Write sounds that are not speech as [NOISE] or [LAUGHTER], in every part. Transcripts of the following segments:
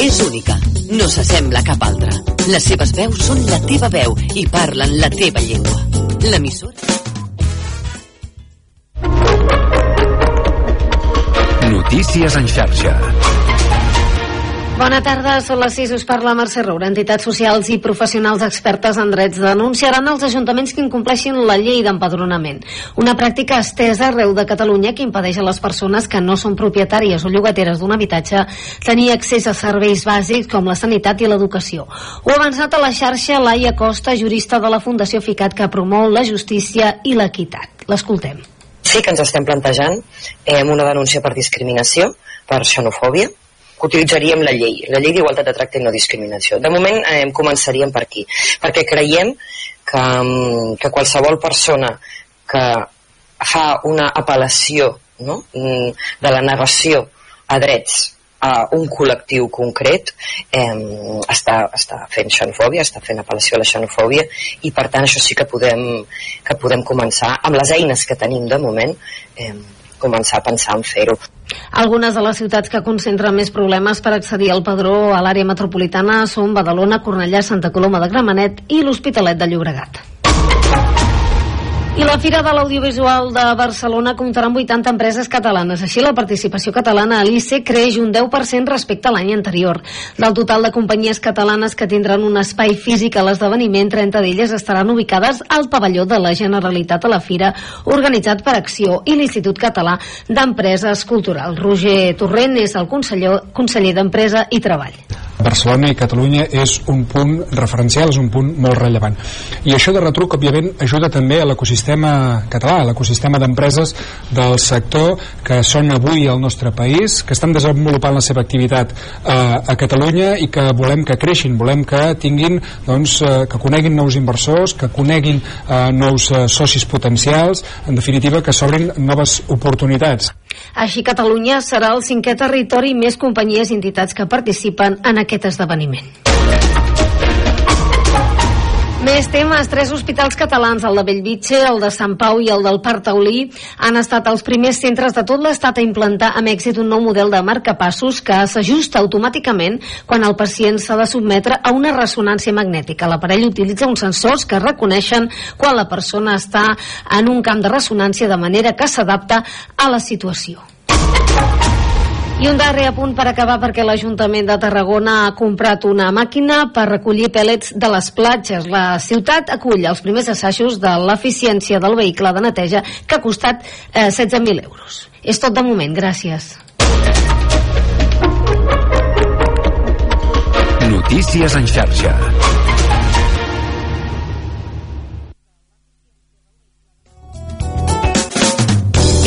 És única, no s'assembla cap altra. Les seves veus són la teva veu i parlen la teva llengua. L'emissora... Notícies en xarxa. Bona tarda, són les 6, us parla Mercè Roura. Entitats socials i professionals expertes en drets denunciaran els ajuntaments que incompleixin la llei d'empadronament. Una pràctica estesa arreu de Catalunya que impedeix a les persones que no són propietàries o llogateres d'un habitatge tenir accés a serveis bàsics com la sanitat i l'educació. Ho ha avançat a la xarxa Laia Costa, jurista de la Fundació FICAT que promou la justícia i l'equitat. L'escoltem. Sí que ens estem plantejant eh, una denúncia per discriminació, per xenofòbia, que utilitzaríem la llei, la llei d'igualtat de tracte i no discriminació. De moment eh, començaríem per aquí, perquè creiem que, mm, que qualsevol persona que fa una apel·lació no? Mm, de la negació a drets a un col·lectiu concret eh, està, està fent xenofòbia, està fent apel·lació a la xenofòbia i per tant això sí que podem, que podem començar amb les eines que tenim de moment eh, començar a pensar en fer-ho. Algunes de les ciutats que concentren més problemes per accedir al padró a l'àrea metropolitana són Badalona, Cornellà, Santa Coloma de Gramenet i l'Hospitalet de Llobregat. I la Fira de l'Audiovisual de Barcelona comptarà amb 80 empreses catalanes. Així, la participació catalana a l'ICE creix un 10% respecte a l'any anterior. Del total de companyies catalanes que tindran un espai físic a l'esdeveniment, 30 d'elles estaran ubicades al pavelló de la Generalitat a la Fira, organitzat per Acció i l'Institut Català d'Empreses Culturals. Roger Torrent és el conseller, conseller d'Empresa i Treball. Barcelona i Catalunya és un punt referencial, és un punt molt rellevant. I això de retruc, òbviament, ajuda també a l'ecosistema català, a l'ecosistema d'empreses del sector que són avui al nostre país, que estan desenvolupant la seva activitat eh, a Catalunya i que volem que creixin, volem que tinguin, doncs, eh, que coneguin nous inversors, que coneguin eh, nous eh, socis potencials, en definitiva, que s'obrin noves oportunitats. Així, Catalunya serà el cinquè territori més companyies i entitats que participen en aquest esdeveniment. Més temes. Tres hospitals catalans, el de Bellvitge, el de Sant Pau i el del Parc Taulí, han estat els primers centres de tot l'estat a implantar amb èxit un nou model de marcapassos que s'ajusta automàticament quan el pacient s'ha de sotmetre a una ressonància magnètica. L'aparell utilitza uns sensors que reconeixen quan la persona està en un camp de ressonància de manera que s'adapta a la situació. I un darrer apunt per acabar perquè l'Ajuntament de Tarragona ha comprat una màquina per recollir pèl·lets de les platges. La ciutat acull els primers assajos de l'eficiència del vehicle de neteja que ha costat eh, 16.000 euros. És tot de moment, gràcies. Notícies en xarxa.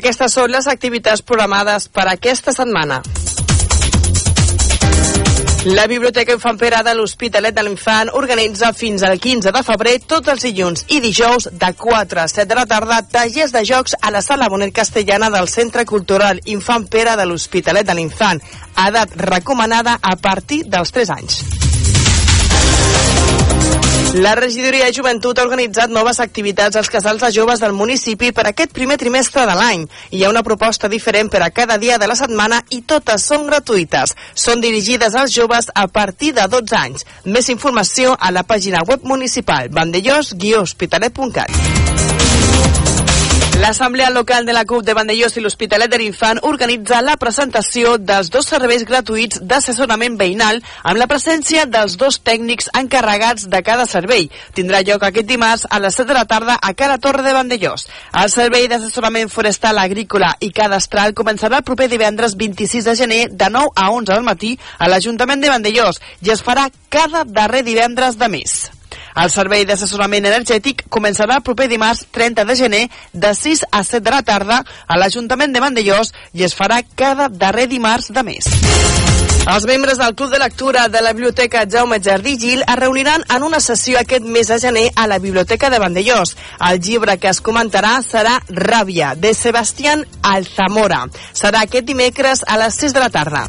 Aquestes són les activitats programades per aquesta setmana. La Biblioteca Infant Pere de l'Hospitalet de l'Infant organitza fins al 15 de febrer tots els dilluns i dijous de 4 a 7 de la tarda tallers de jocs a la Sala Bonet Castellana del Centre Cultural Infant Pere de l'Hospitalet de l'Infant, edat recomanada a partir dels 3 anys. La regidoria de joventut ha organitzat noves activitats als casals de joves del municipi per aquest primer trimestre de l'any. Hi ha una proposta diferent per a cada dia de la setmana i totes són gratuïtes. Són dirigides als joves a partir de 12 anys. Més informació a la pàgina web municipal vandellós-hospitalet.cat. L'Assemblea Local de la CUP de Vandellós i l'Hospitalet de l'Infant organitza la presentació dels dos serveis gratuïts d'assessorament veïnal amb la presència dels dos tècnics encarregats de cada servei. Tindrà lloc aquest dimarts a les 7 de la tarda a Cara Torre de Vandellós. El servei d'assessorament forestal, agrícola i cadastral començarà el proper divendres 26 de gener de 9 a 11 del matí a l'Ajuntament de Vandellós i es farà cada darrer divendres de mes. El servei d'assessorament energètic començarà el proper dimarts 30 de gener de 6 a 7 de la tarda a l'Ajuntament de Vandellós i es farà cada darrer dimarts de mes. Els membres del Club de Lectura de la Biblioteca Jaume Jardí Gil es reuniran en una sessió aquest mes de gener a la Biblioteca de Vandellós. El llibre que es comentarà serà Ràbia, de Sebastián Alzamora. Serà aquest dimecres a les 6 de la tarda.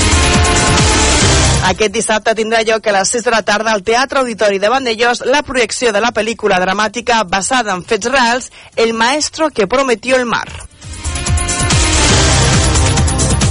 Aquest dissabte tindrà lloc a les 6 de la tarda al Teatre Auditori de Vandellós la projecció de la pel·lícula dramàtica basada en fets reals El maestro que prometió el mar.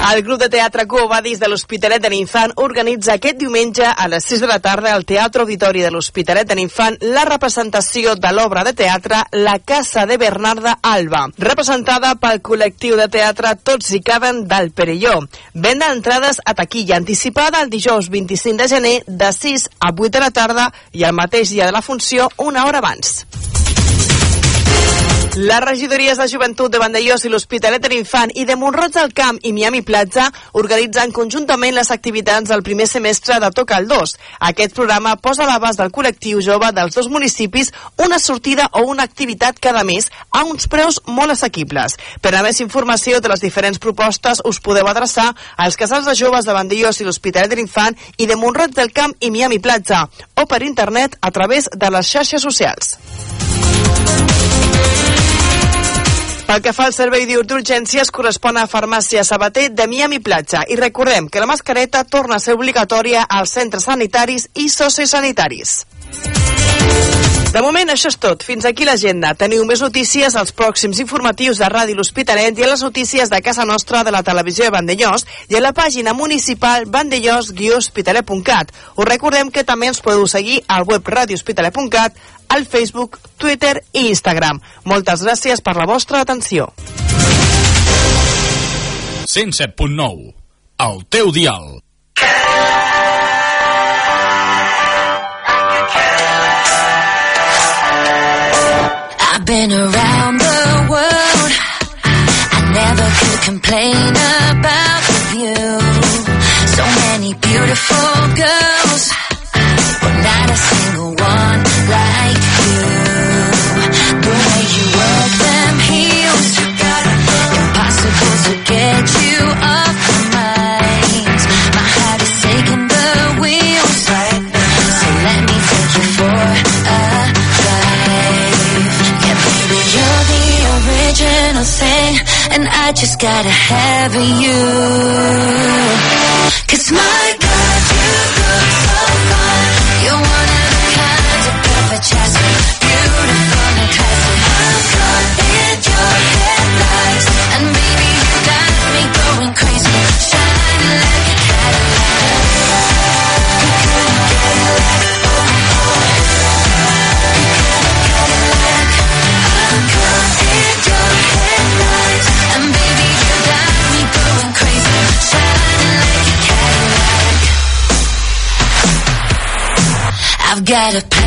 El grup de teatre Covadis de l'Hospitalet de l'Infant organitza aquest diumenge a les 6 de la tarda al Teatre Auditori de l'Hospitalet de l'Infant la representació de l'obra de teatre La Casa de Bernarda Alba, representada pel col·lectiu de teatre Tots hi caben del Perelló. Venda entrades a taquilla anticipada el dijous 25 de gener de 6 a 8 de la tarda i el mateix dia de la funció una hora abans. Les regidories de joventut de Vandellós i l'Hospitalet de l'Infant i de Montroig del Camp i Miami Platja organitzen conjuntament les activitats del primer semestre de Toca el 2. Aquest programa posa a l'abast del col·lectiu jove dels dos municipis una sortida o una activitat cada mes a uns preus molt assequibles. Per a més informació de les diferents propostes us podeu adreçar als casals de joves de Vandellós i l'Hospitalet de l'Infant i de Montroig del Camp i Miami Platja o per internet a través de les xarxes socials. Pel que fa al servei d'urgències, correspon a Farmàcia Sabater de Miami Platja. I recordem que la mascareta torna a ser obligatòria als centres sanitaris i sociosanitaris. De moment, això és tot. Fins aquí l'agenda. Teniu més notícies als pròxims informatius de Ràdio L'Hospitalet i a les notícies de casa nostra de la televisió de Vandellós i a la pàgina municipal vandellós-hospitalet.cat. Us recordem que també ens podeu seguir al web radiohospitalet.cat, al Facebook, Twitter i Instagram. Moltes gràcies per la vostra atenció. 107.9 El teu dial been around the world. I never could complain about the view. So many beautiful girls, but not a single one like and I just gotta have you. Cause my God, you gotta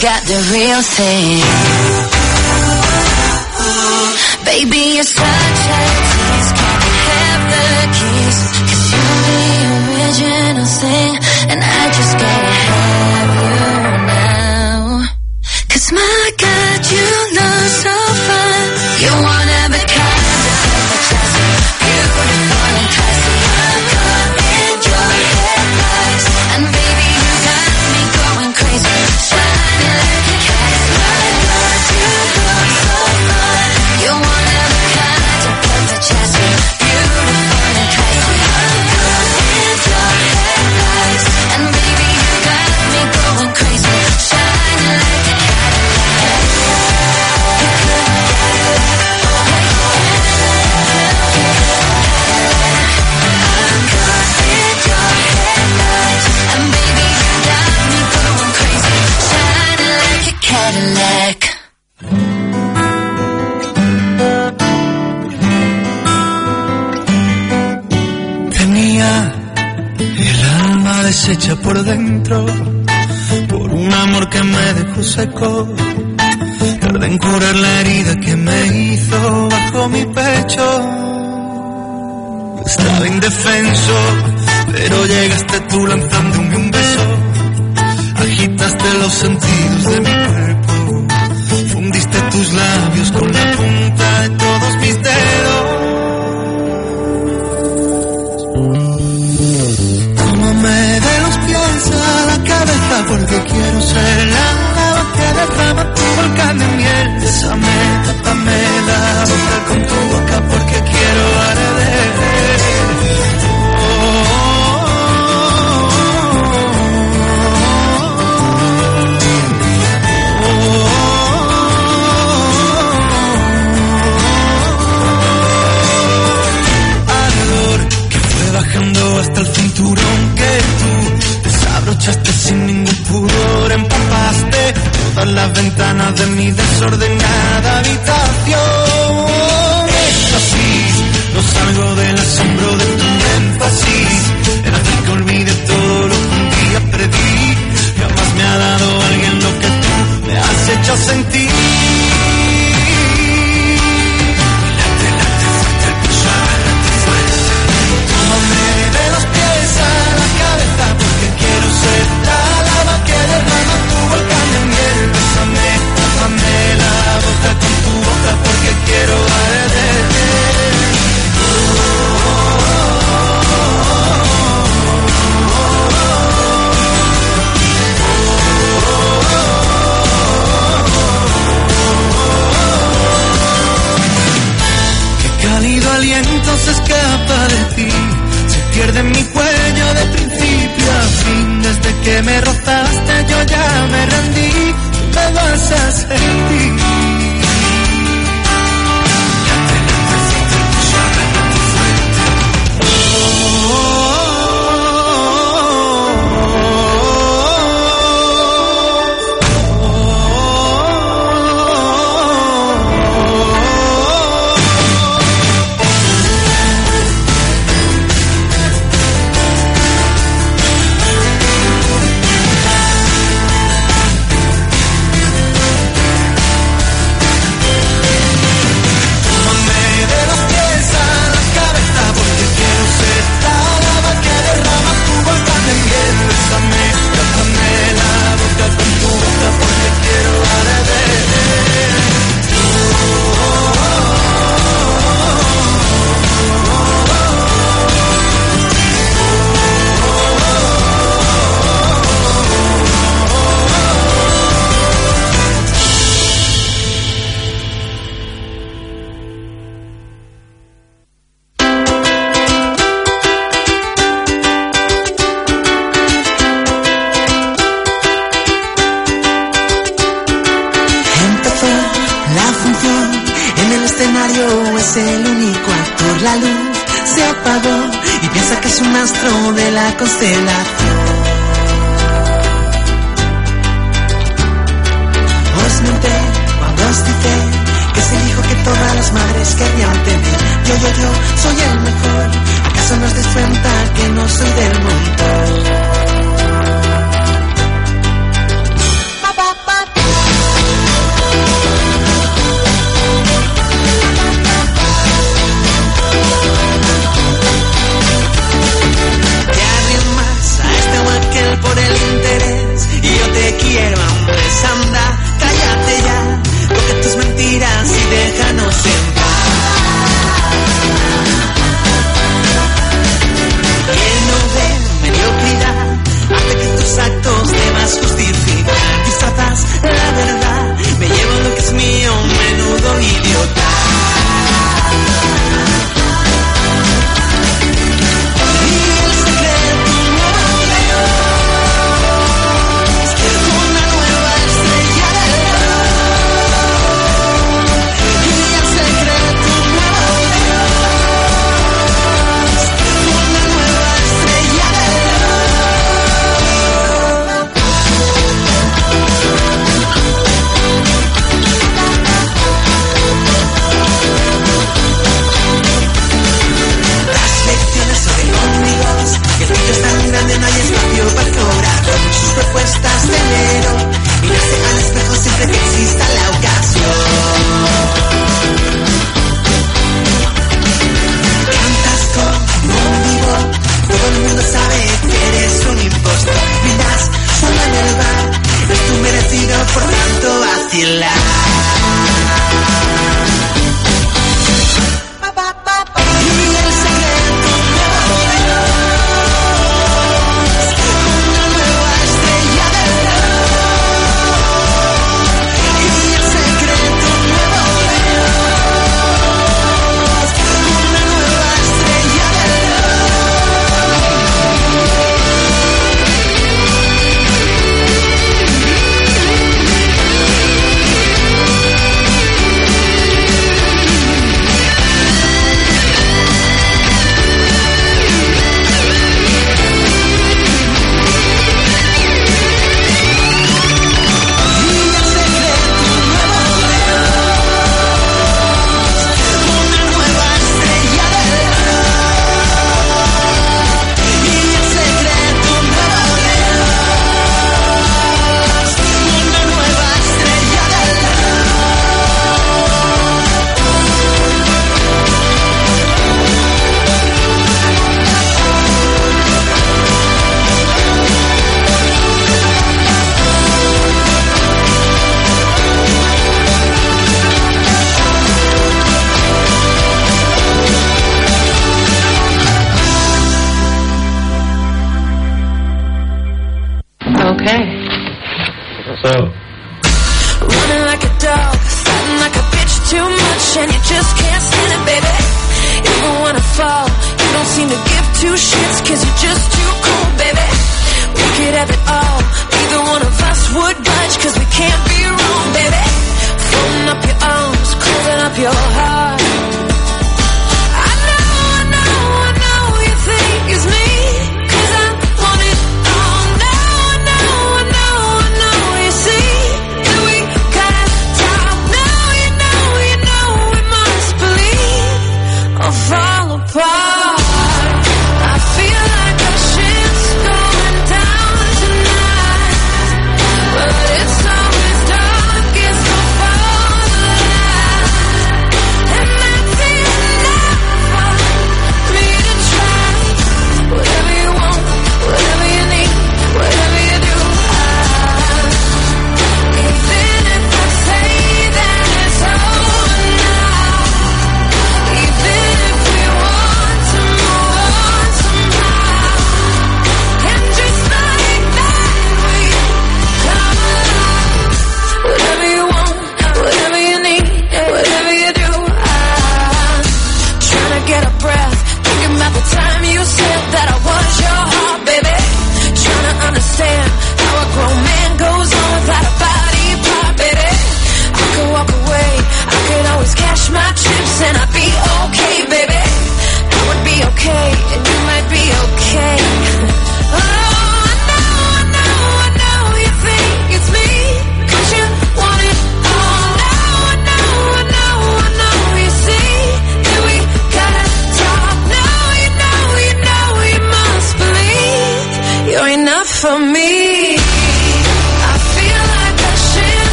got the real thing. Baby, you're such a tease. Can I have the keys? Cause you're the original thing. And I just gotta have you now. Cause my God, you deshecha por dentro por un amor que me dejó seco. Tardé en curar la herida que me hizo bajo mi pecho. Estaba indefenso, pero llegaste tú lanzándome un beso. Agitaste los sentidos de mi cuerpo. Fundiste tus labios con la punta de todos mis dedos. Quiero ser la lava que derrama tu volcán de miel. Bésame, tápame la boca con tu boca porque quiero arder. Fue bajando hasta el cinturón que tú desabrochaste sin ningún empapaste todas las ventanas de mi desordenada habitación. Éxtasis, no salgo del asombro de tu énfasis, el hacer que olvide todo lo que un día perdí. Jamás me ha dado alguien lo que tú me has hecho sentir. Un astro de la constelación. Os menté cuando os dije que es el hijo que todas las madres querrían tener. Yo, yo, yo soy el mejor, ¿acaso no os des cuenta que no soy del montón? por el interés y yo te quiero, hombre, anda, cállate ya, porque tus mentiras y déjanos en paz. Lleno de mediocridad, hace que tus actos de más justicia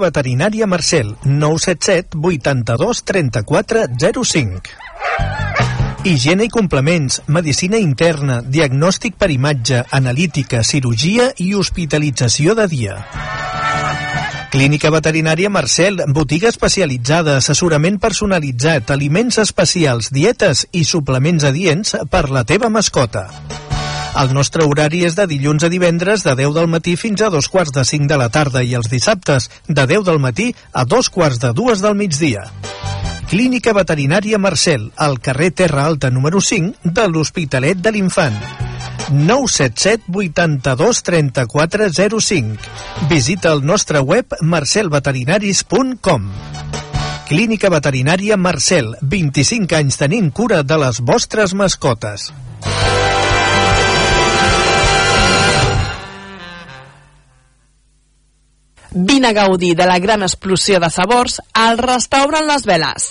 Veterinària Marcel, 977 82 34 05. Higiene i complements, medicina interna, diagnòstic per imatge, analítica, cirurgia i hospitalització de dia. Clínica Veterinària Marcel, botiga especialitzada, assessorament personalitzat, aliments especials, dietes i suplements adients per la teva mascota. El nostre horari és de dilluns a divendres de 10 del matí fins a dos quarts de 5 de la tarda i els dissabtes de 10 del matí a dos quarts de dues del migdia. Clínica Veterinària Marcel, al carrer Terra Alta número 5 de l'Hospitalet de l'Infant. 977 82 34 05. Visita el nostre web marcelveterinaris.com. Clínica Veterinària Marcel, 25 anys tenint cura de les vostres mascotes. Vine a gaudir de la gran explosió de sabors al restaurant Les Veles.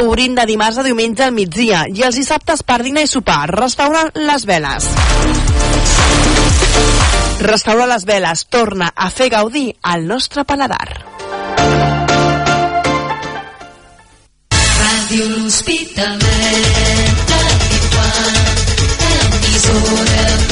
Obrint de dimarts a diumenge al migdia i els dissabtes per dinar i sopar. Restaurant Les Veles. Restaurant Les Veles torna a fer gaudir al nostre paladar. Ràdio L'Hospitalet l'Infant,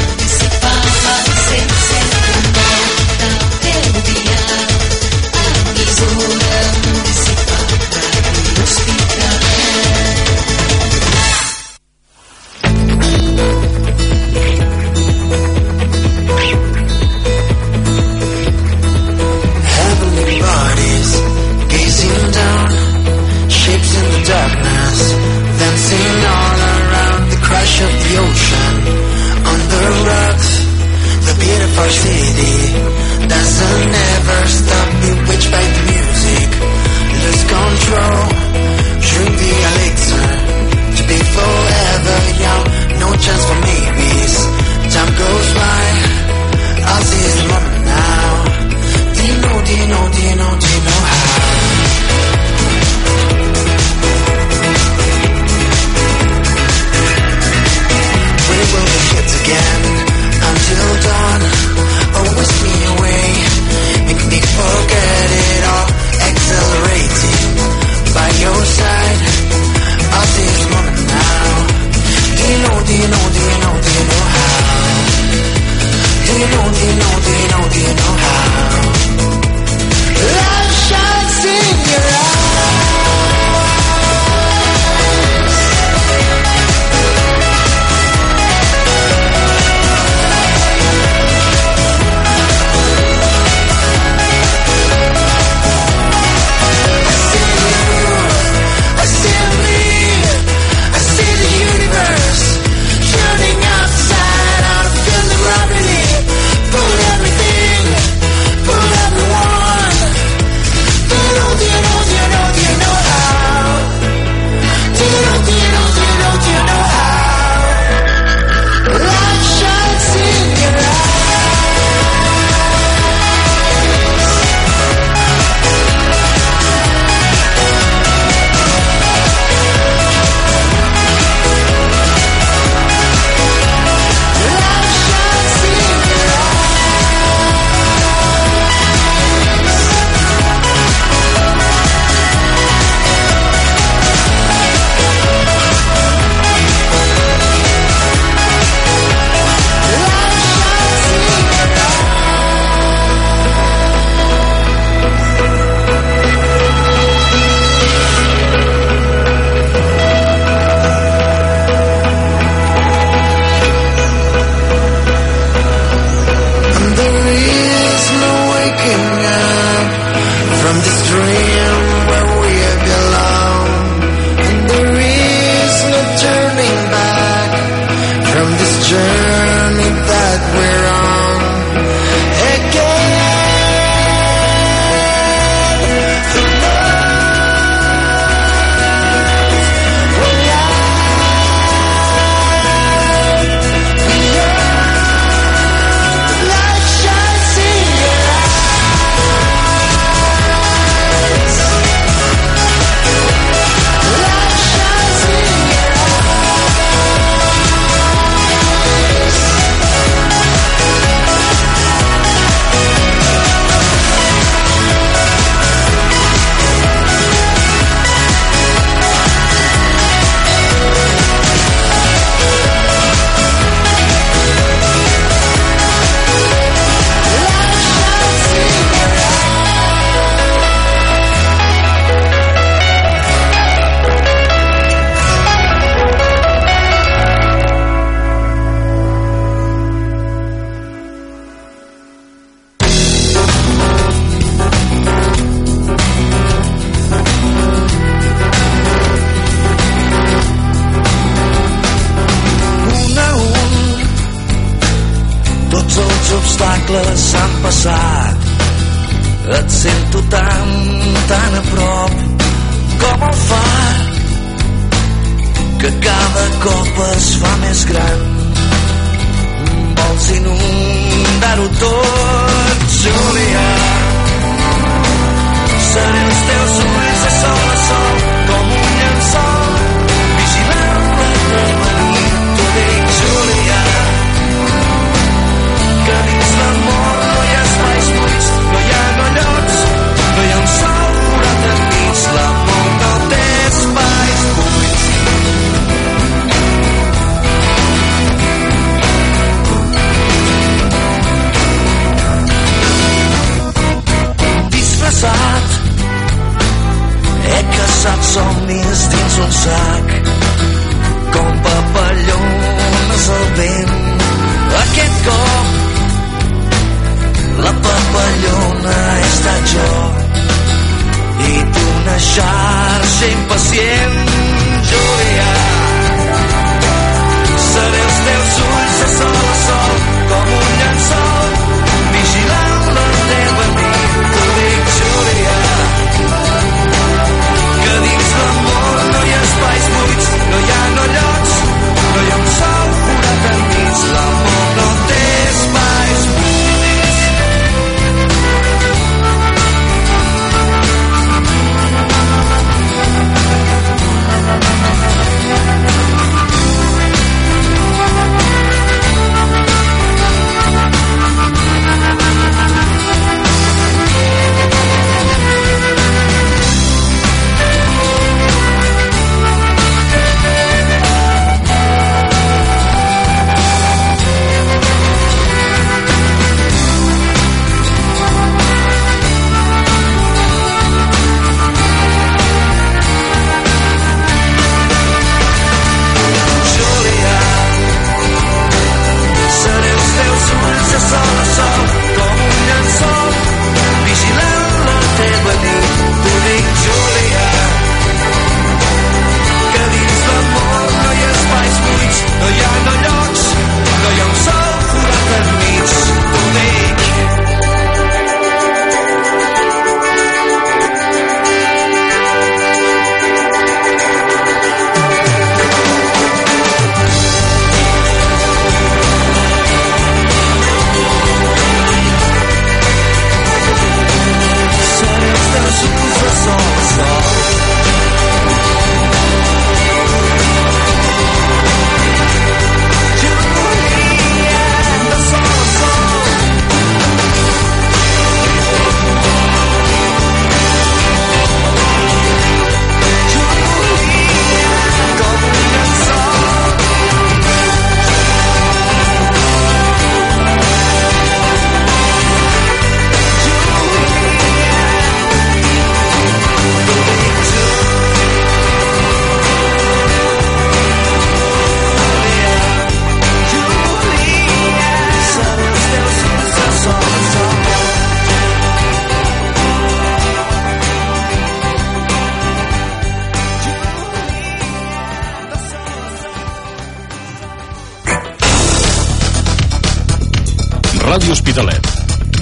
Ràdio Hospitalet.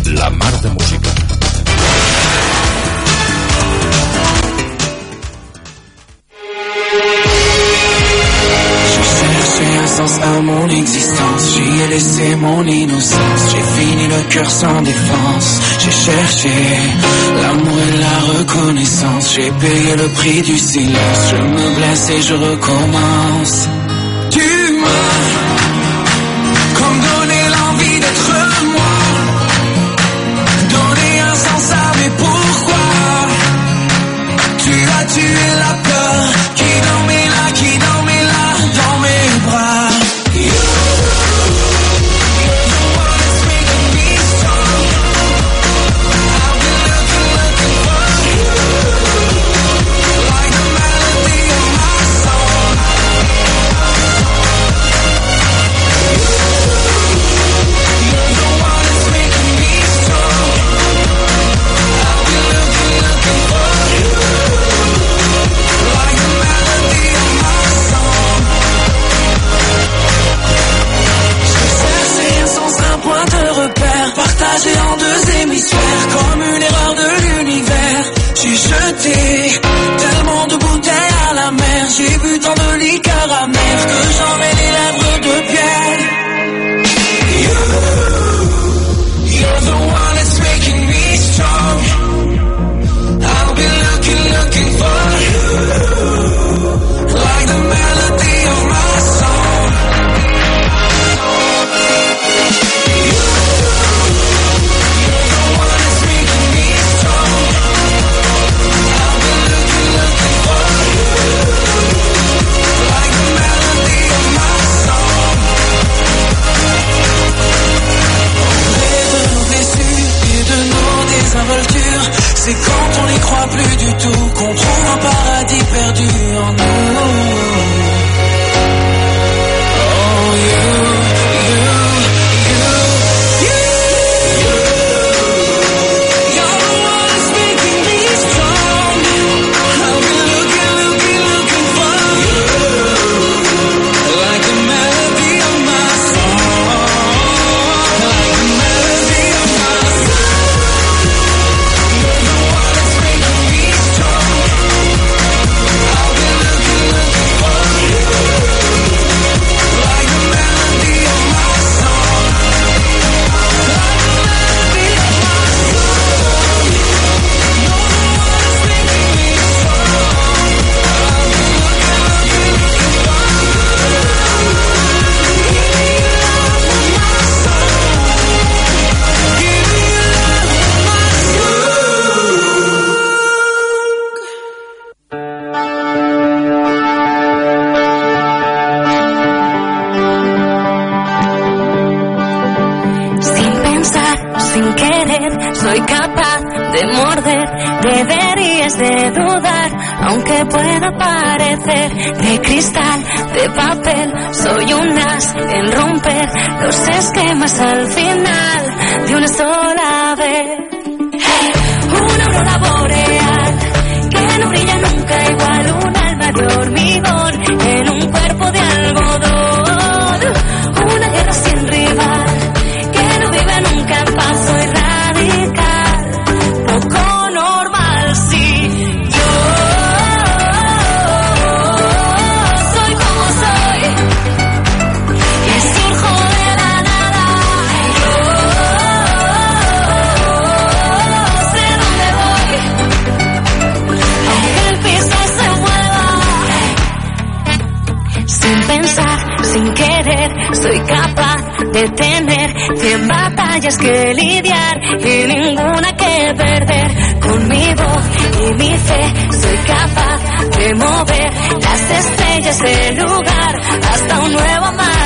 La mar de à mon existence. J'y ai laissé mon innocence. J'ai fini le cœur sans défense. J'ai cherché l'amour et la reconnaissance. J'ai payé le prix du silence. Je me blesse et je recommence. cristal, de papel, soy un as en romper los esquemas al final de una sola vez. Una aurora boreal que no brilla nunca igual, un alma de hormigón en un cuerpo de algodón. que lidiar y ninguna que perder. Con mi voz y mi fe soy capaz de mover las estrellas del lugar hasta un nuevo mar.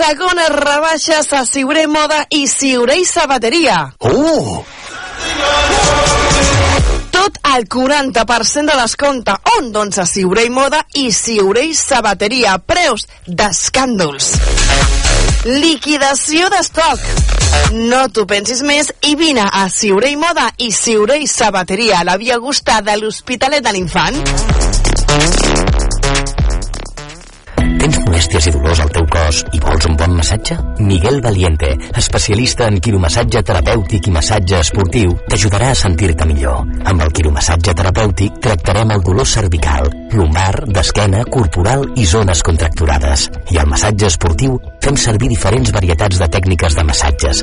Segones rebaixes a Ciuré Moda i Ciuré i Sabateria. Oh! Tot el 40% de descompte. On? Doncs a Ciuré i Moda i Ciuré i Sabateria. Preus d'escàndols. Liquidació d'estoc. No t'ho pensis més i vine a Ciuré i Moda i Ciuré i Sabateria a la Via Augusta de l'Hospitalet de l'Infant. Molèsties i dolors al teu cos i vols un bon massatge? Miguel Valiente, especialista en quiromassatge terapèutic i massatge esportiu, t'ajudarà a sentir-te millor. Amb el quiromassatge terapèutic tractarem el dolor cervical, lumbar, d'esquena, corporal i zones contracturades. I al massatge esportiu fem servir diferents varietats de tècniques de massatges,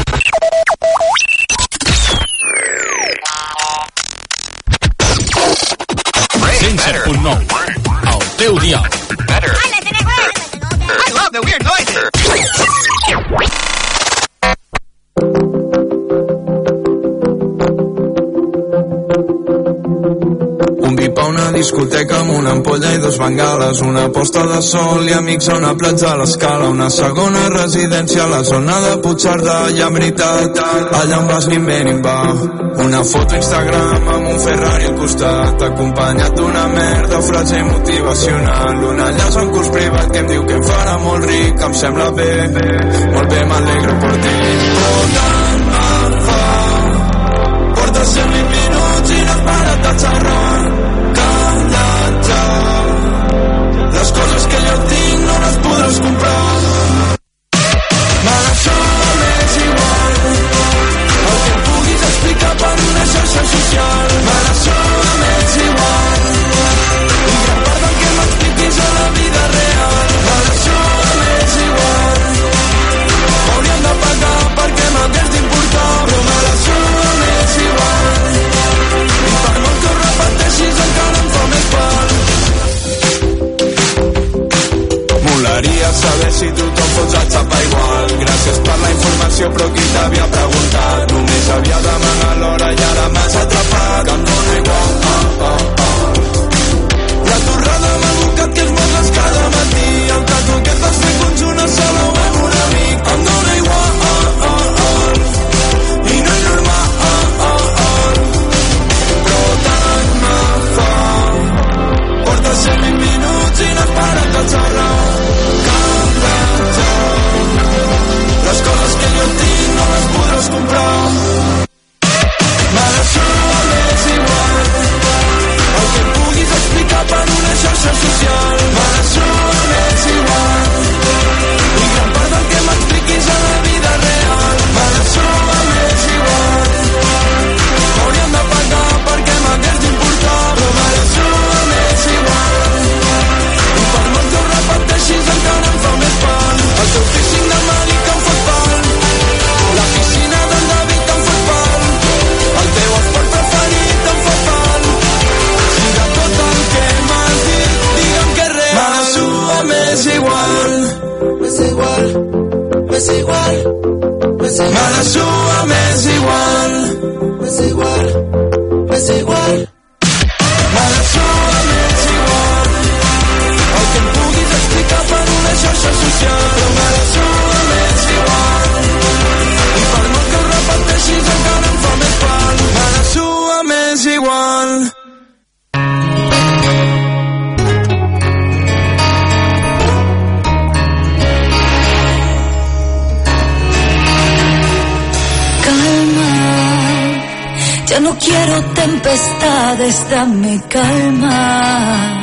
El teu dial. I love the weird noises. [LAUGHS] una discoteca amb una ampolla i dos bengales, una posta de sol i amics a una platja a l'escala, una segona residència a la zona de Puigcerdà, i en veritat, allà on vas ni bé ni va. Una foto Instagram amb un Ferrari al costat, acompanyat d'una merda frase motivacional, un enllaç a un curs privat que em diu que em farà molt ric, em sembla bé, molt bé, m'alegro per ti. Total alfa, porta 120 minuts i no has parat de xerrar Pero tempestades dame calma,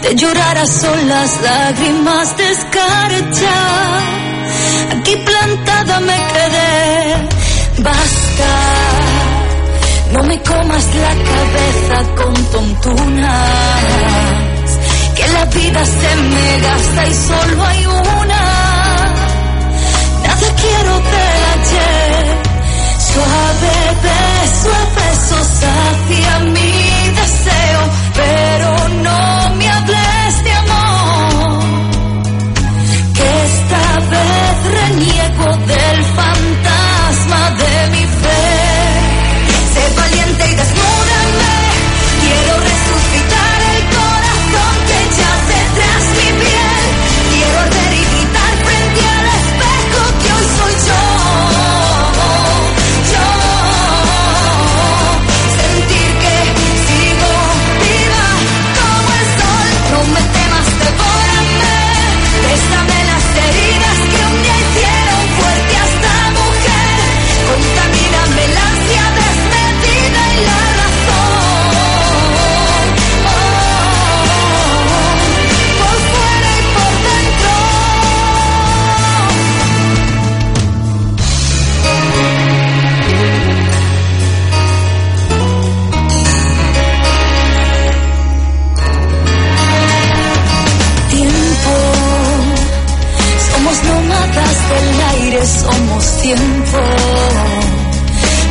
de llorar a solas lágrimas de escarcha. Aquí plantada me quedé, basta, no me comas la cabeza con tontunas, que la vida se me gasta y solo hay una. Nada quiero tener Suave beso besos hacia mi deseo, pero no somos tiempo.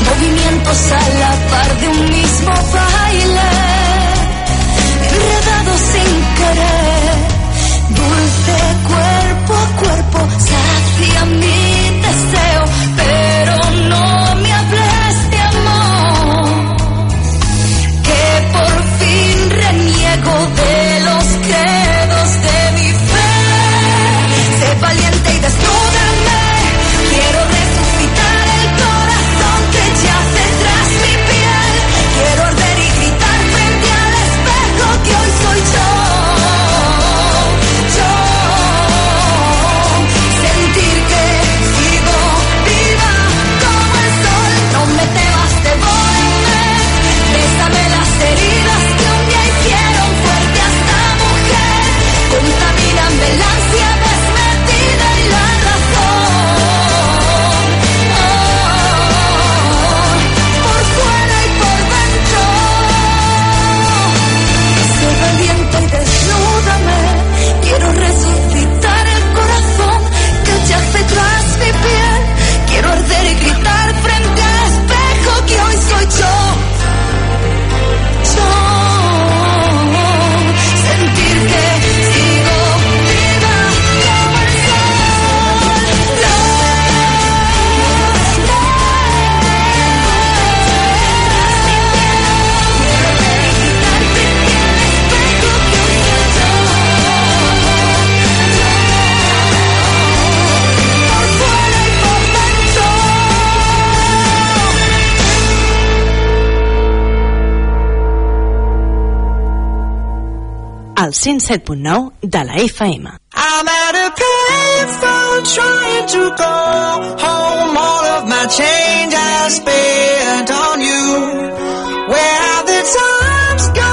Movimientos a la par de un mismo baile, enredados sin querer. Dulce cuerpo a cuerpo, sacia mi deseo, pero no. al 107.9 de la FM. I'm at a payphone trying to go home. All of my change I spent on you. Where have the times gone?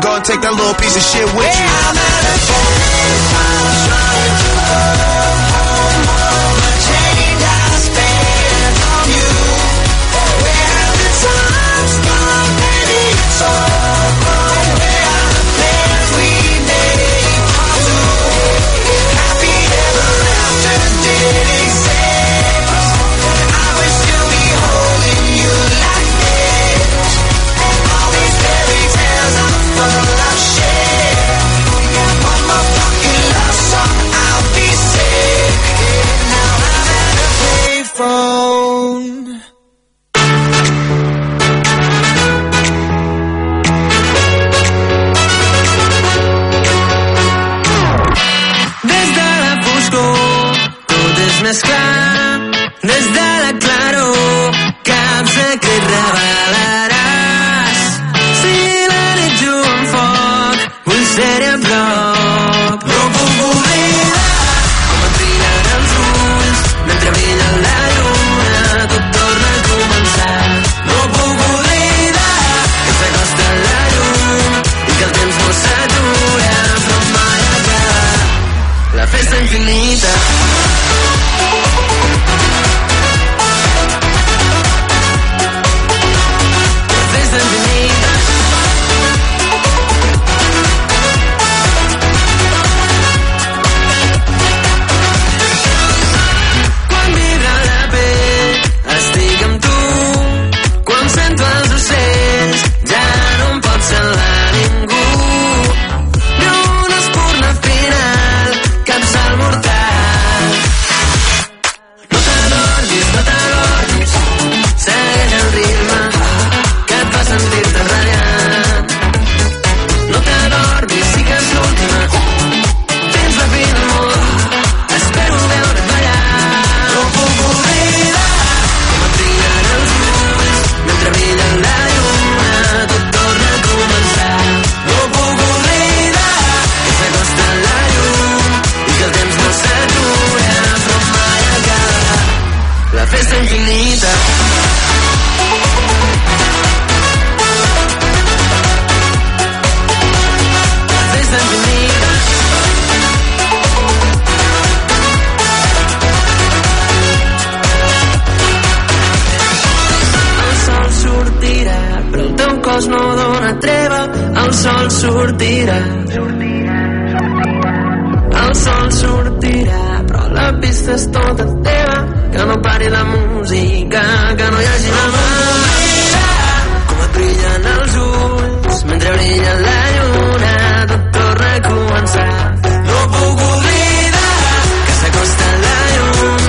gone, take that little piece of shit with you. infinita. El sol sortirà, cos no dona treva. El sol sortirà. El sol sortirà, però la pista és tota teva que no pari la música, que no hi hagi la manera. Com et brillen els ulls, mentre brilla la lluna, tot torna a començar. No puc oblidar que s'acosta la llum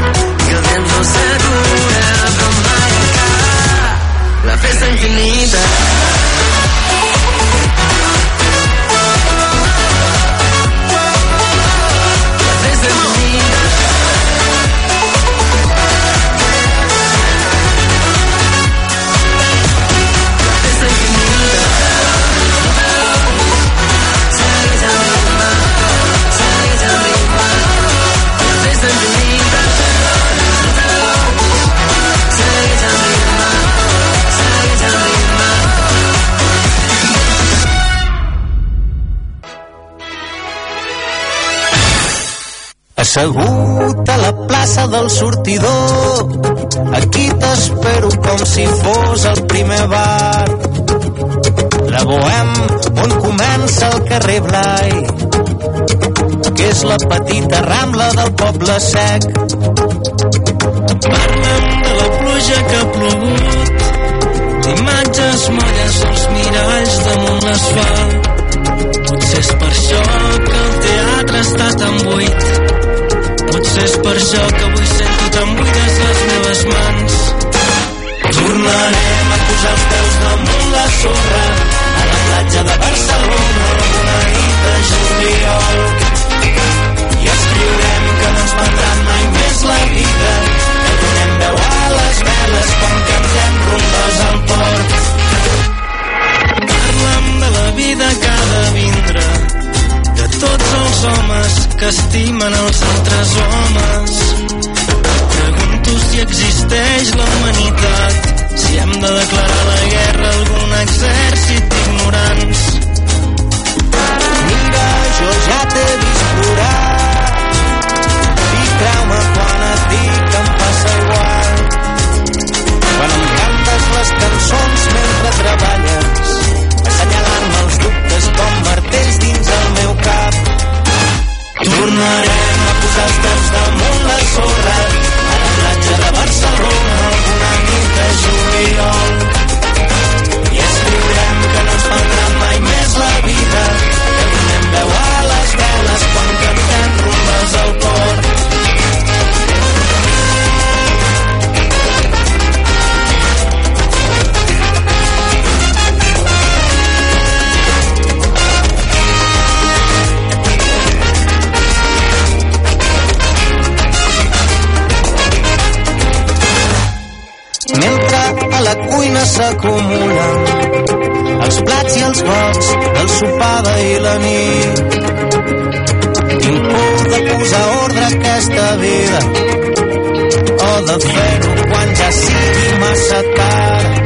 i el temps no s'atura, però mai acabarà la festa infinita. assegut a la plaça del sortidor. Aquí t'espero com si fos el primer bar. La Bohem, on comença el carrer Blai, que és la petita rambla del poble sec. Parlem de la pluja que ha plogut, imatges molles als miralls damunt l'asfalt. Potser és per això que por shock que estimen els altres homes. Pregunto si existeix la humanitat, si hem de declarar la guerra a algun exèrcit d'ignorants. Mira, jo ja t'he vist plorar i creu-me quan et dic que em passa igual. Quan em cantes les cançons mentre treballes, assenyalant-me els dubtes com martells dins el meu cap. Tornarem a posar els peus damunt la sorra a la platja de Barcelona alguna nit de juliol. La cuina s'acumulen els plats i els gots del sopar d'ahir la nit. Tinc por de posar ordre a aquesta vida o de fer-ho quan ja sigui massa tard.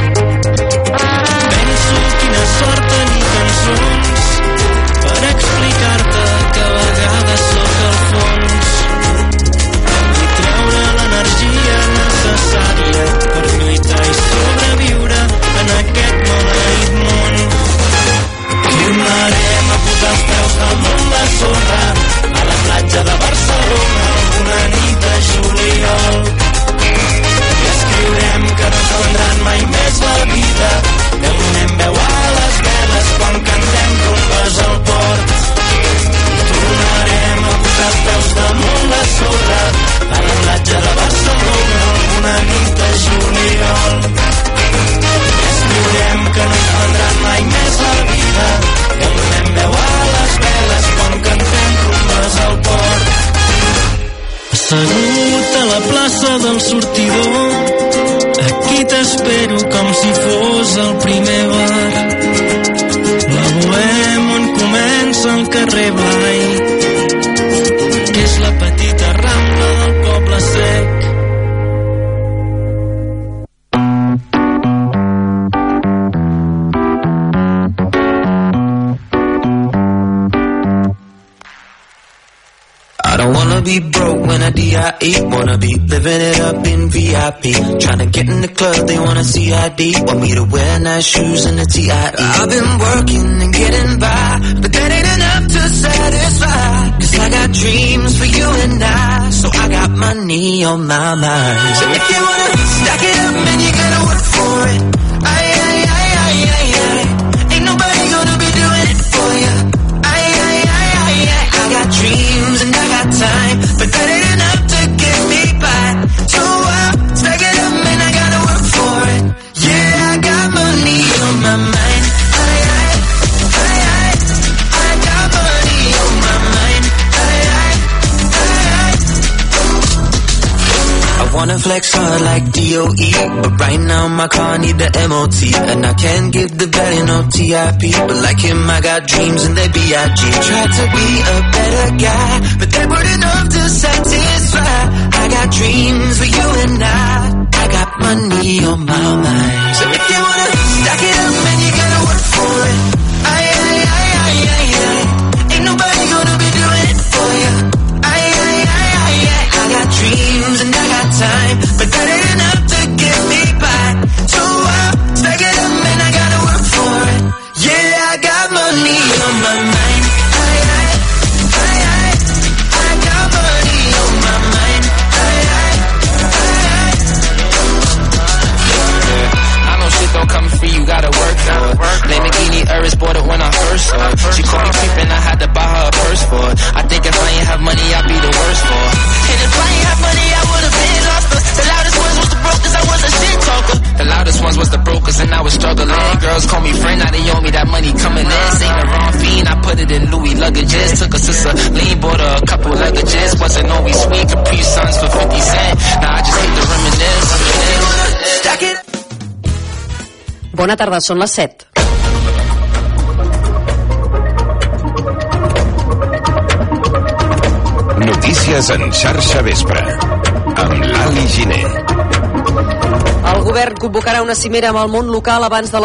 Be living it up in VIP. Tryna get in the club, they wanna see ID. Want me to wear nice shoes and a T.I.E. I've been working and getting by, but that ain't enough to satisfy. Cause I got dreams for you and I, so I got money on my mind. So if you wanna stack it up, man, you gotta work for it. Wanna flex hard like DOE, but right now my car need the MOT, and I can't give the belly no TIP. But like him, I got dreams and they B.I.G. Tried to be a better guy, but they weren't enough to satisfy. I got dreams for you and I. I got money on my mind. So if you wanna stack it up, man, you gotta work for it. Urus bought it when I first saw it. She called me creepin', I had to buy her a purse for it. I think if I ain't have money, I'd be the worst for it. And if I ain't have money, I would've been lost her. The loudest ones was the brokers, I was a shit talker. The loudest ones was the brokers, and I was struggling. Girls call me friend, now they owe me that money coming in. Ain't the wrong fiend, I put it in Louis luggages. Took a sister, lean, bought her a couple luggages. Wasn't always sweet, Capri Suns for 50 cent. Now I just hate to reminisce. Bona tarda, són les 7. Notícies en xarxa vespre. Amb l'Ali Giner. El govern convocarà una cimera amb el món local abans de les